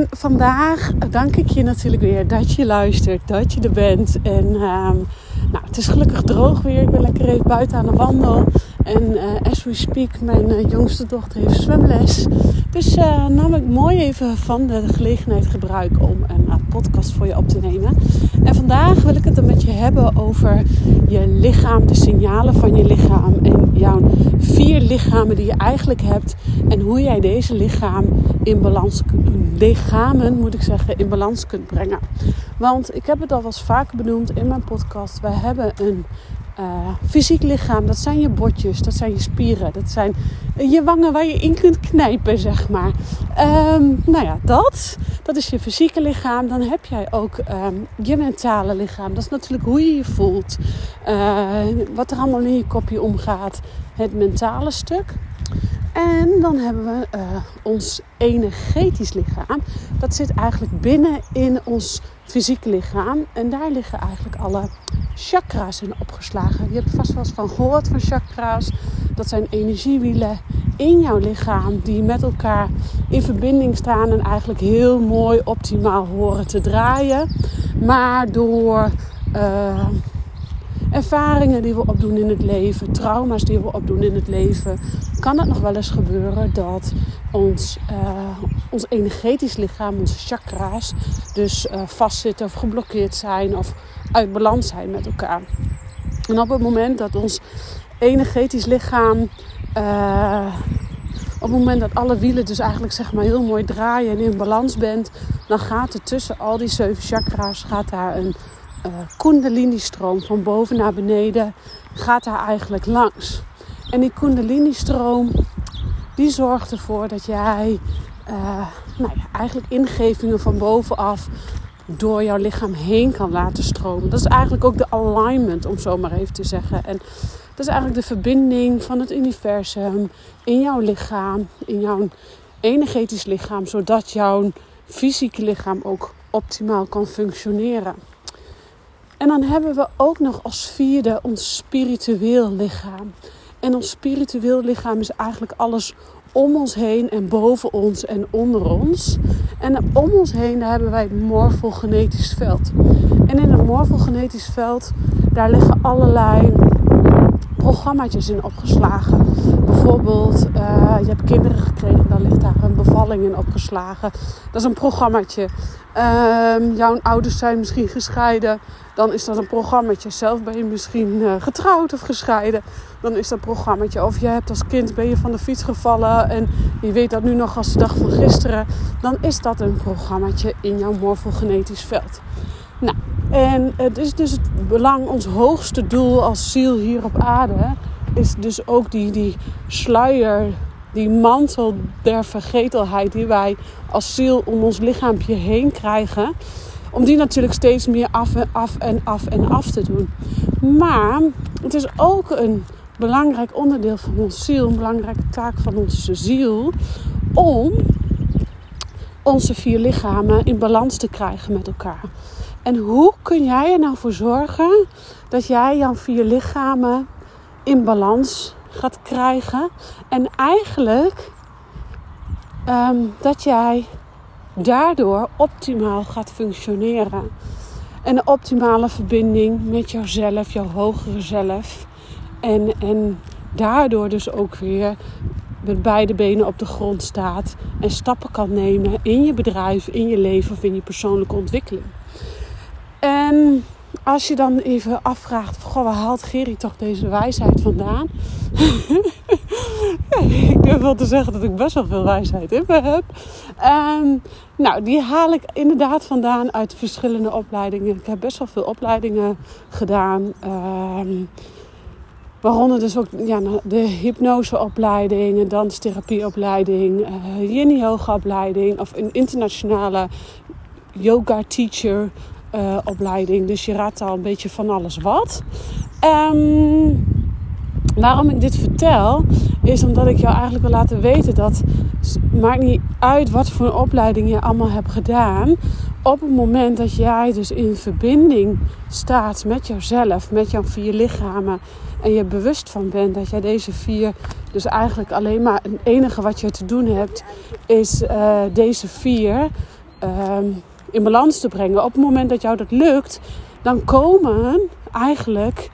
En vandaag dank ik je natuurlijk weer dat je luistert, dat je er bent. En ehm, nou, het is gelukkig droog weer. Ik ben lekker even buiten aan de wandel. En uh, as we speak, mijn uh, jongste dochter heeft zwemles. Dus uh, nam ik mooi even van de gelegenheid gebruik om een podcast voor je op te nemen. En vandaag wil ik het er met je hebben over je lichaam, de signalen van je lichaam. En jouw vier lichamen die je eigenlijk hebt. En hoe jij deze lichaam in balans, lichamen moet ik zeggen, in balans kunt brengen. Want ik heb het al wel eens vaker benoemd in mijn podcast. We hebben een uh, fysiek lichaam. Dat zijn je botjes, dat zijn je spieren, dat zijn je wangen waar je in kunt knijpen, zeg maar. Um, nou ja, dat, dat is je fysieke lichaam. Dan heb jij ook um, je mentale lichaam. Dat is natuurlijk hoe je je voelt. Uh, wat er allemaal in je kopje omgaat. Het mentale stuk. En dan hebben we uh, ons energetisch lichaam. Dat zit eigenlijk binnen in ons fysieke lichaam. En daar liggen eigenlijk alle chakra's in opgeslagen. Je hebt vast wel eens van gehoord van chakra's. Dat zijn energiewielen in jouw lichaam die met elkaar in verbinding staan en eigenlijk heel mooi optimaal horen te draaien. Maar door uh, ervaringen die we opdoen in het leven, trauma's die we opdoen in het leven, kan het nog wel eens gebeuren dat ons, uh, ons energetisch lichaam, onze chakra's, dus uh, vastzitten of geblokkeerd zijn of uit balans zijn met elkaar. En op het moment dat ons energetisch lichaam. Uh, op het moment dat alle wielen dus eigenlijk zeg maar heel mooi draaien en in balans bent, dan gaat er tussen al die zeven chakra's gaat daar een uh, kundalini-stroom van boven naar beneden gaat daar eigenlijk langs. En die kundalini-stroom die zorgt ervoor dat jij uh, nou ja, eigenlijk ingevingen van bovenaf door jouw lichaam heen kan laten stromen. Dat is eigenlijk ook de alignment, om zo maar even te zeggen. En dat is eigenlijk de verbinding van het universum in jouw lichaam, in jouw energetisch lichaam, zodat jouw fysieke lichaam ook optimaal kan functioneren. En dan hebben we ook nog als vierde ons spiritueel lichaam. En ons spiritueel lichaam is eigenlijk alles om ons heen en boven ons en onder ons. En om ons heen daar hebben wij het morfogenetisch veld. En in het morfogenetisch veld, daar liggen allerlei programma's in opgeslagen. Bijvoorbeeld, uh, je hebt kinderen gekregen, dan ligt daar een bevalling in opgeslagen. Dat is een programmaatje. Uh, jouw ouders zijn misschien gescheiden, dan is dat een programmaatje. Zelf ben je misschien uh, getrouwd of gescheiden, dan is dat een programmaatje. Of je hebt als kind ben je van de fiets gevallen en je weet dat nu nog als de dag van gisteren, dan is dat een programmaatje in jouw morfogenetisch veld. Nou, en het is dus het belang, ons hoogste doel als ziel hier op aarde, is dus ook die, die sluier, die mantel der vergetelheid die wij als ziel om ons lichaampje heen krijgen. Om die natuurlijk steeds meer af en af en af en af te doen. Maar het is ook een belangrijk onderdeel van onze ziel, een belangrijke taak van onze ziel, om onze vier lichamen in balans te krijgen met elkaar. En hoe kun jij er nou voor zorgen dat jij jouw vier lichamen in balans gaat krijgen? En eigenlijk um, dat jij daardoor optimaal gaat functioneren. En een optimale verbinding met jouzelf, jouw hogere zelf. En, en daardoor dus ook weer met beide benen op de grond staat en stappen kan nemen in je bedrijf, in je leven of in je persoonlijke ontwikkeling. Als je dan even afvraagt, goh, waar haalt Gerry toch deze wijsheid vandaan? ik durf wel te zeggen dat ik best wel veel wijsheid in me heb. Ehm, nou, die haal ik inderdaad vandaan uit verschillende opleidingen. Ik heb best wel veel opleidingen gedaan. Um, waaronder dus ook ja, de hypnoseopleiding, een danstherapieopleiding, uh, yin yoga opleiding of een internationale yoga teacher uh, opleiding. Dus je raadt al een beetje van alles wat. Um, waarom ik dit vertel, is omdat ik jou eigenlijk wil laten weten dat maakt niet uit wat voor opleiding je allemaal hebt gedaan. Op het moment dat jij dus in verbinding staat met jezelf, met jouw vier lichamen. En je bewust van bent dat jij deze vier, dus eigenlijk alleen maar het enige wat je te doen hebt, is uh, deze vier. Um, in balans te brengen. Op het moment dat jou dat lukt, dan komen eigenlijk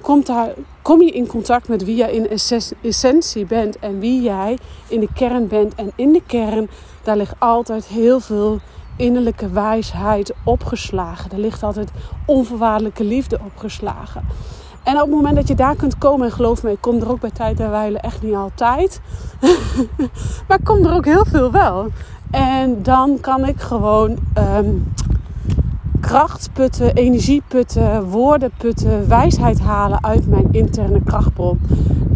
komt daar, kom je in contact met wie jij in essentie bent en wie jij in de kern bent. En in de kern, daar ligt altijd heel veel innerlijke wijsheid opgeslagen. Er ligt altijd onvoorwaardelijke liefde opgeslagen. En op het moment dat je daar kunt komen, en geloof me, ik kom er ook bij tijd en wijle echt niet altijd. maar ik kom er ook heel veel wel. En dan kan ik gewoon um, kracht putten, energie putten, woorden putten, wijsheid halen uit mijn interne krachtbron.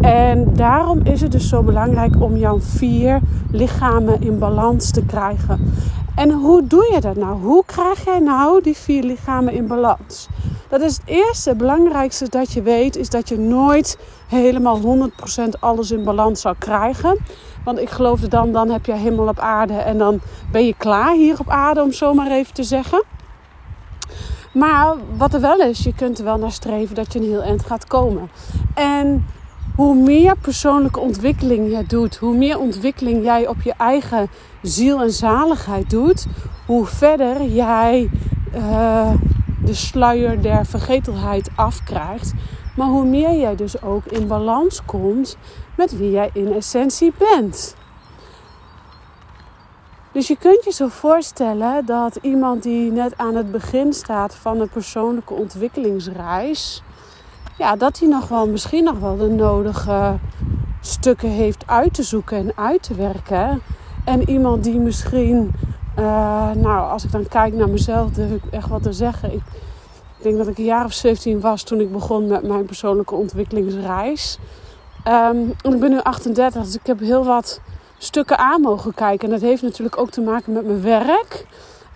En daarom is het dus zo belangrijk om jouw vier lichamen in balans te krijgen. En hoe doe je dat nou? Hoe krijg jij nou die vier lichamen in balans? Dat is het eerste, het belangrijkste dat je weet, is dat je nooit helemaal 100% alles in balans zal krijgen. Want ik geloofde dan, dan heb je hemel op aarde en dan ben je klaar hier op aarde, om zo maar even te zeggen. Maar wat er wel is, je kunt er wel naar streven dat je een heel eind gaat komen. En hoe meer persoonlijke ontwikkeling je doet, hoe meer ontwikkeling jij op je eigen ziel en zaligheid doet, hoe verder jij uh, de sluier der vergetelheid afkrijgt. Maar hoe meer jij dus ook in balans komt met wie jij in essentie bent. Dus je kunt je zo voorstellen dat iemand die net aan het begin staat van een persoonlijke ontwikkelingsreis, ja, dat hij nog wel misschien nog wel de nodige stukken heeft uit te zoeken en uit te werken. En iemand die misschien, uh, nou, als ik dan kijk naar mezelf, durf ik echt wat te zeggen. Ik, ik denk dat ik een jaar of 17 was toen ik begon met mijn persoonlijke ontwikkelingsreis. Um, ik ben nu 38, dus ik heb heel wat stukken aan mogen kijken. En dat heeft natuurlijk ook te maken met mijn werk.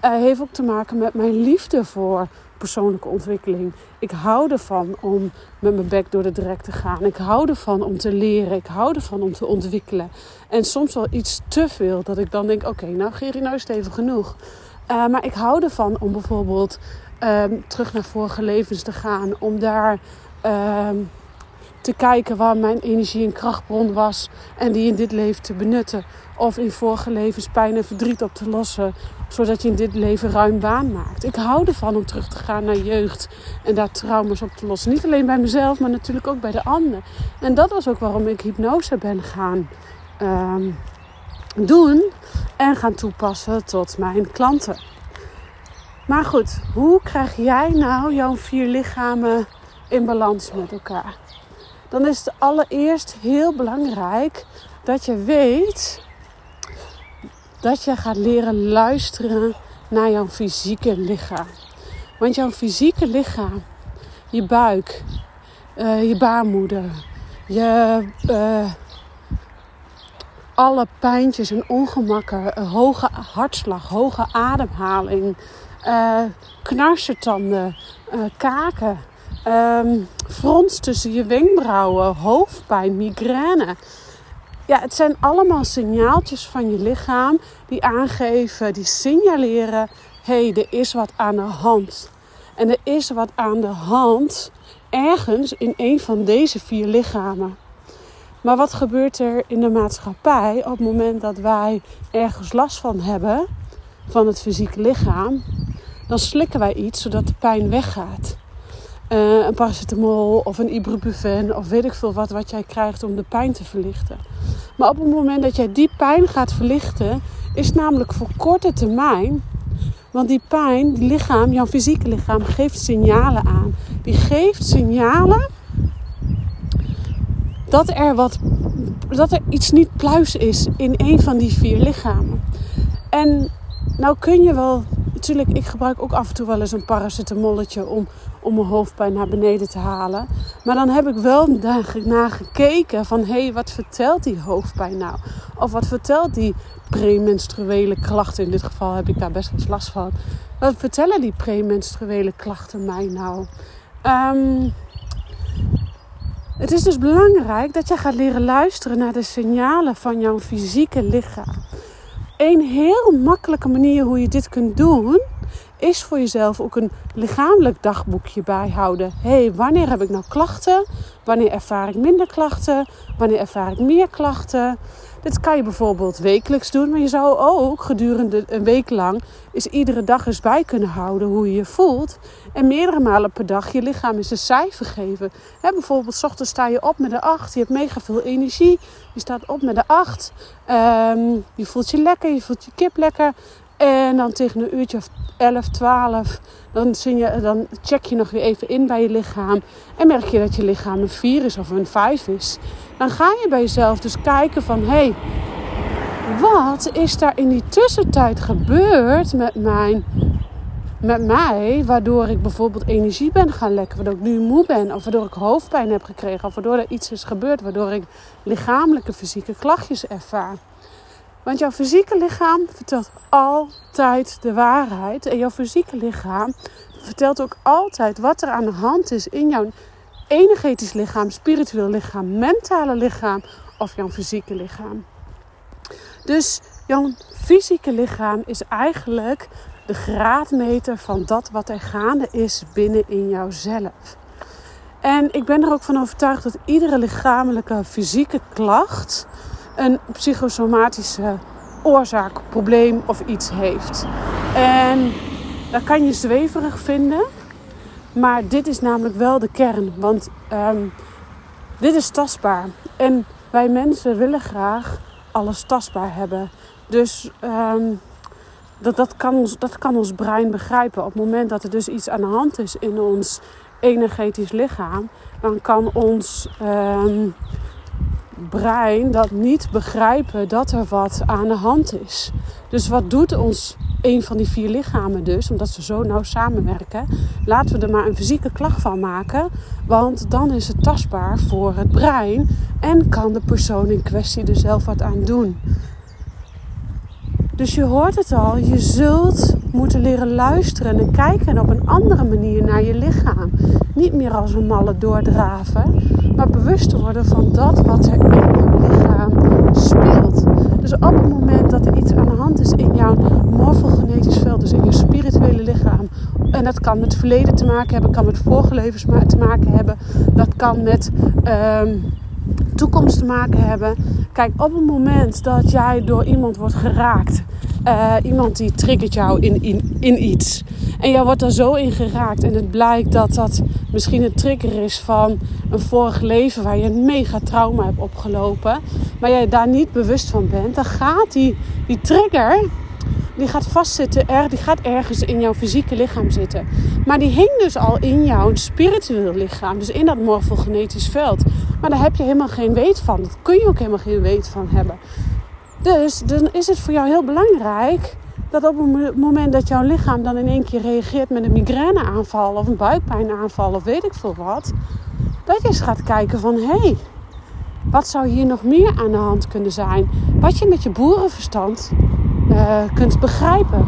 Uh, heeft ook te maken met mijn liefde voor persoonlijke ontwikkeling. Ik hou ervan om met mijn bek door de drek te gaan. Ik hou ervan om te leren. Ik hou ervan om te ontwikkelen. En soms wel iets te veel. Dat ik dan denk, oké, nou Geri, nou is het even genoeg. Uh, maar ik hou ervan om bijvoorbeeld um, terug naar vorige levens te gaan. Om daar... Um, te kijken waar mijn energie en krachtbron was en die in dit leven te benutten. Of in vorige levens pijn en verdriet op te lossen, zodat je in dit leven ruim baan maakt. Ik hou ervan om terug te gaan naar jeugd en daar trauma's op te lossen. Niet alleen bij mezelf, maar natuurlijk ook bij de ander. En dat was ook waarom ik hypnose ben gaan um, doen en gaan toepassen tot mijn klanten. Maar goed, hoe krijg jij nou jouw vier lichamen in balans met elkaar? Dan is het allereerst heel belangrijk dat je weet dat je gaat leren luisteren naar jouw fysieke lichaam. Want jouw fysieke lichaam, je buik, uh, je baarmoeder, je, uh, alle pijntjes en ongemakken, uh, hoge hartslag, hoge ademhaling, knarsetanden, kaken, Um, frons tussen je wenkbrauwen, hoofdpijn, migraine. Ja, het zijn allemaal signaaltjes van je lichaam die aangeven, die signaleren: hé, hey, er is wat aan de hand. En er is wat aan de hand ergens in een van deze vier lichamen. Maar wat gebeurt er in de maatschappij op het moment dat wij ergens last van hebben, van het fysieke lichaam? Dan slikken wij iets zodat de pijn weggaat. Uh, een paracetamol of een ibuprofen of weet ik veel wat, wat jij krijgt om de pijn te verlichten. Maar op het moment dat jij die pijn gaat verlichten, is namelijk voor korte termijn. Want die pijn, die lichaam, jouw fysieke lichaam, geeft signalen aan. Die geeft signalen dat er, wat, dat er iets niet pluis is in een van die vier lichamen. En nou kun je wel, natuurlijk, ik gebruik ook af en toe wel eens een paracetamolletje om, om mijn hoofdpijn naar beneden te halen. Maar dan heb ik wel naar gekeken van, hé, hey, wat vertelt die hoofdpijn nou? Of wat vertelt die premenstruele klachten? In dit geval heb ik daar best wel last van. Wat vertellen die premenstruele klachten mij nou? Um, het is dus belangrijk dat je gaat leren luisteren naar de signalen van jouw fysieke lichaam. Een heel makkelijke manier hoe je dit kunt doen, is voor jezelf ook een lichamelijk dagboekje bijhouden. Hé, hey, wanneer heb ik nou klachten? Wanneer ervaar ik minder klachten? Wanneer ervaar ik meer klachten? Dit kan je bijvoorbeeld wekelijks doen, maar je zou ook gedurende een week lang eens iedere dag eens bij kunnen houden hoe je je voelt. En meerdere malen per dag je lichaam eens een cijfer geven. bijvoorbeeld, s ochtends sta je op met een 8, je hebt mega veel energie. Je staat op met een 8. Ehm, je voelt je lekker, je voelt je kip lekker. En dan tegen een uurtje of 11, 12, dan, je, dan check je nog weer even in bij je lichaam. En merk je dat je lichaam een 4 is of een 5 is. Dan ga je bij jezelf dus kijken van... Hé, hey, wat is daar in die tussentijd gebeurd met, mijn, met mij... waardoor ik bijvoorbeeld energie ben gaan lekken... waardoor ik nu moe ben... of waardoor ik hoofdpijn heb gekregen... of waardoor er iets is gebeurd... waardoor ik lichamelijke, fysieke klachtjes ervaar. Want jouw fysieke lichaam vertelt altijd de waarheid. En jouw fysieke lichaam vertelt ook altijd wat er aan de hand is in jouw energetisch lichaam, spiritueel lichaam, mentale lichaam of jouw fysieke lichaam. Dus jouw fysieke lichaam is eigenlijk de graadmeter van dat wat er gaande is binnen in jouzelf. En ik ben er ook van overtuigd dat iedere lichamelijke fysieke klacht een psychosomatische oorzaak, probleem of iets heeft. En dat kan je zweverig vinden, maar dit is namelijk wel de kern. Want ehm, dit is tastbaar. En wij mensen willen graag alles tastbaar hebben. Dus ehm, dat, dat, kan ons, dat kan ons brein begrijpen. Op het moment dat er dus iets aan de hand is in ons energetisch lichaam, dan kan ons ehm, brein dat niet begrijpen dat er wat aan de hand is. Dus wat doet ons een van die vier lichamen dus, omdat ze zo nauw samenwerken? Laten we er maar een fysieke klacht van maken, want dan is het tastbaar voor het brein en kan de persoon in kwestie er zelf wat aan doen. Dus je hoort het al, je zult moeten leren luisteren en kijken op een andere manier naar je lichaam. Niet meer als een malle doordraven, maar bewust worden van dat wat er in je lichaam speelt. Dus op het moment dat er iets aan de hand is in jouw morfogenetisch veld, dus in je spirituele lichaam, en dat kan met verleden te maken hebben, kan met vorige levens te maken hebben, dat kan met. Ehm, toekomst te maken hebben. Kijk, op het moment dat jij door iemand wordt geraakt, uh, iemand die triggert jou in, in, in iets, en jij wordt daar zo in geraakt en het blijkt dat dat misschien een trigger is van een vorig leven waar je een mega trauma hebt opgelopen, maar jij daar niet bewust van bent, dan gaat die, die trigger die gaat vastzitten, er, die gaat ergens in jouw fysieke lichaam zitten. Maar die hing dus al in jouw spiritueel lichaam, dus in dat morfogenetisch veld. Maar daar heb je helemaal geen weet van. Dat kun je ook helemaal geen weet van hebben. Dus dan is het voor jou heel belangrijk dat op het moment dat jouw lichaam dan in één keer reageert met een migraineaanval of een buikpijnaanval of weet ik veel wat, dat je eens gaat kijken van hé, hey, wat zou hier nog meer aan de hand kunnen zijn? Wat je met je boerenverstand uh, kunt begrijpen.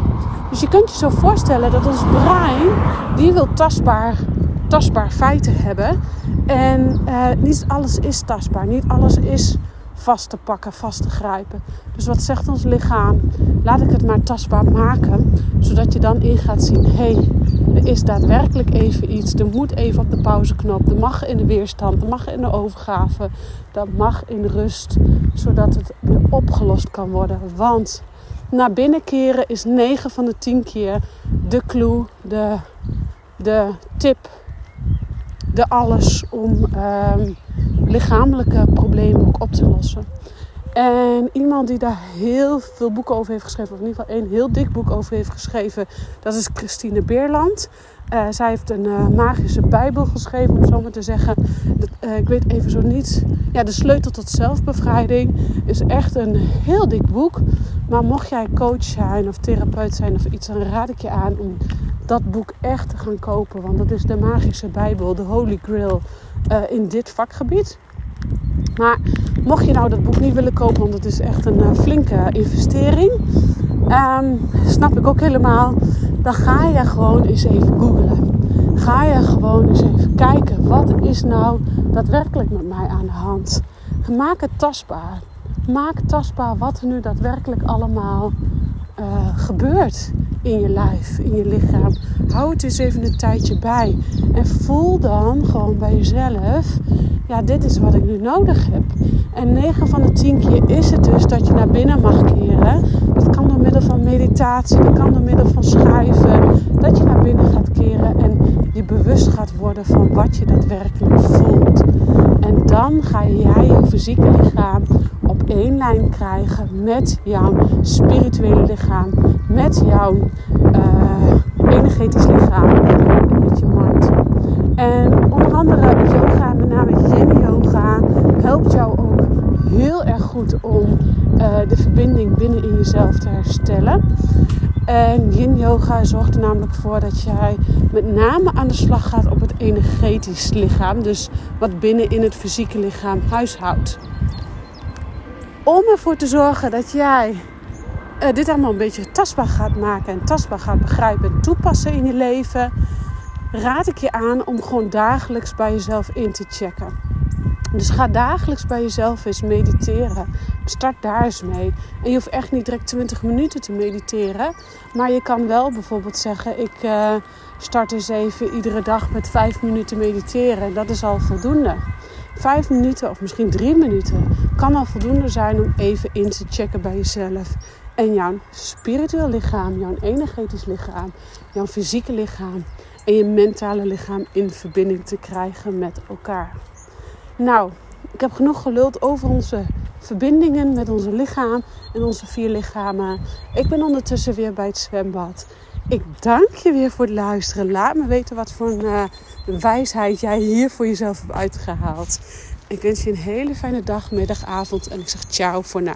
Dus je kunt je zo voorstellen dat ons brein, die wil tastbaar, tastbaar feiten hebben. En uh, niet alles is tastbaar, niet alles is vast te pakken, vast te grijpen. Dus wat zegt ons lichaam? Laat ik het maar tastbaar maken, zodat je dan in gaat zien: hé, hey, er is daadwerkelijk even iets. Er moet even op de pauzeknop. Er mag in de weerstand, er mag in de overgave, dat mag in rust, zodat het opgelost kan worden. Want naar binnen keren is 9 van de 10 keer de clue, de, de tip de alles om ehm, lichamelijke problemen ook op te lossen. En iemand die daar heel veel boeken over heeft geschreven, of in ieder geval één heel dik boek over heeft geschreven, dat is Christine Beerland. Uh, zij heeft een uh, magische Bijbel geschreven, om zo maar te zeggen. Uh, ik weet even zo niet. Ja, De Sleutel tot Zelfbevrijding is echt een heel dik boek. Maar mocht jij coach zijn of therapeut zijn of iets, dan raad ik je aan om dat boek echt te gaan kopen. Want dat is de magische Bijbel, de Holy Grail in dit vakgebied. Maar mocht je nou dat boek niet willen kopen, want het is echt een flinke investering. Um, snap ik ook helemaal. Dan ga je gewoon eens even googlen. Ga je gewoon eens even kijken. Wat is nou daadwerkelijk met mij aan de hand? Maak het tastbaar. Maak tastbaar wat er nu daadwerkelijk allemaal uh, gebeurt in je lijf, in je lichaam. Hou het eens even een tijdje bij. En voel dan gewoon bij jezelf: ja, dit is wat ik nu nodig heb. En 9 van de 10 keer is het dus dat je naar binnen mag keren. Dat kan door middel van meditatie, dat kan door middel van schrijven. Dat je naar binnen gaat keren en je bewust gaat worden van wat je daadwerkelijk voelt. En dan ga jij je fysieke lichaam één lijn krijgen met jouw spirituele lichaam, met jouw uh, energetisch lichaam en met je mind. En onder andere yoga, met name yin yoga, helpt jou ook heel erg goed om uh, de verbinding binnen in jezelf te herstellen. En yin yoga zorgt er namelijk voor dat jij met name aan de slag gaat op het energetisch lichaam. Dus wat binnen in het fysieke lichaam huishoudt. Om ervoor te zorgen dat jij uh, dit allemaal een beetje tastbaar gaat maken en tastbaar gaat begrijpen en toepassen in je leven, raad ik je aan om gewoon dagelijks bij jezelf in te checken. Dus ga dagelijks bij jezelf eens mediteren. Start daar eens mee. En je hoeft echt niet direct 20 minuten te mediteren. Maar je kan wel bijvoorbeeld zeggen: Ik uh, start eens even iedere dag met 5 minuten mediteren. Dat is al voldoende. 5 minuten of misschien 3 minuten kan al voldoende zijn om even in te checken bij jezelf. En jouw spiritueel lichaam, jouw energetisch lichaam, jouw fysieke lichaam en je mentale lichaam in verbinding te krijgen met elkaar. Nou, ik heb genoeg geluld over onze verbindingen met onze lichaam en onze vier lichamen. Ik ben ondertussen weer bij het zwembad. Ik dank je weer voor het luisteren. Laat me weten wat voor een uh, wijsheid jij hier voor jezelf hebt uitgehaald. Ik wens je een hele fijne dag, middag, avond en ik zeg ciao voor nu.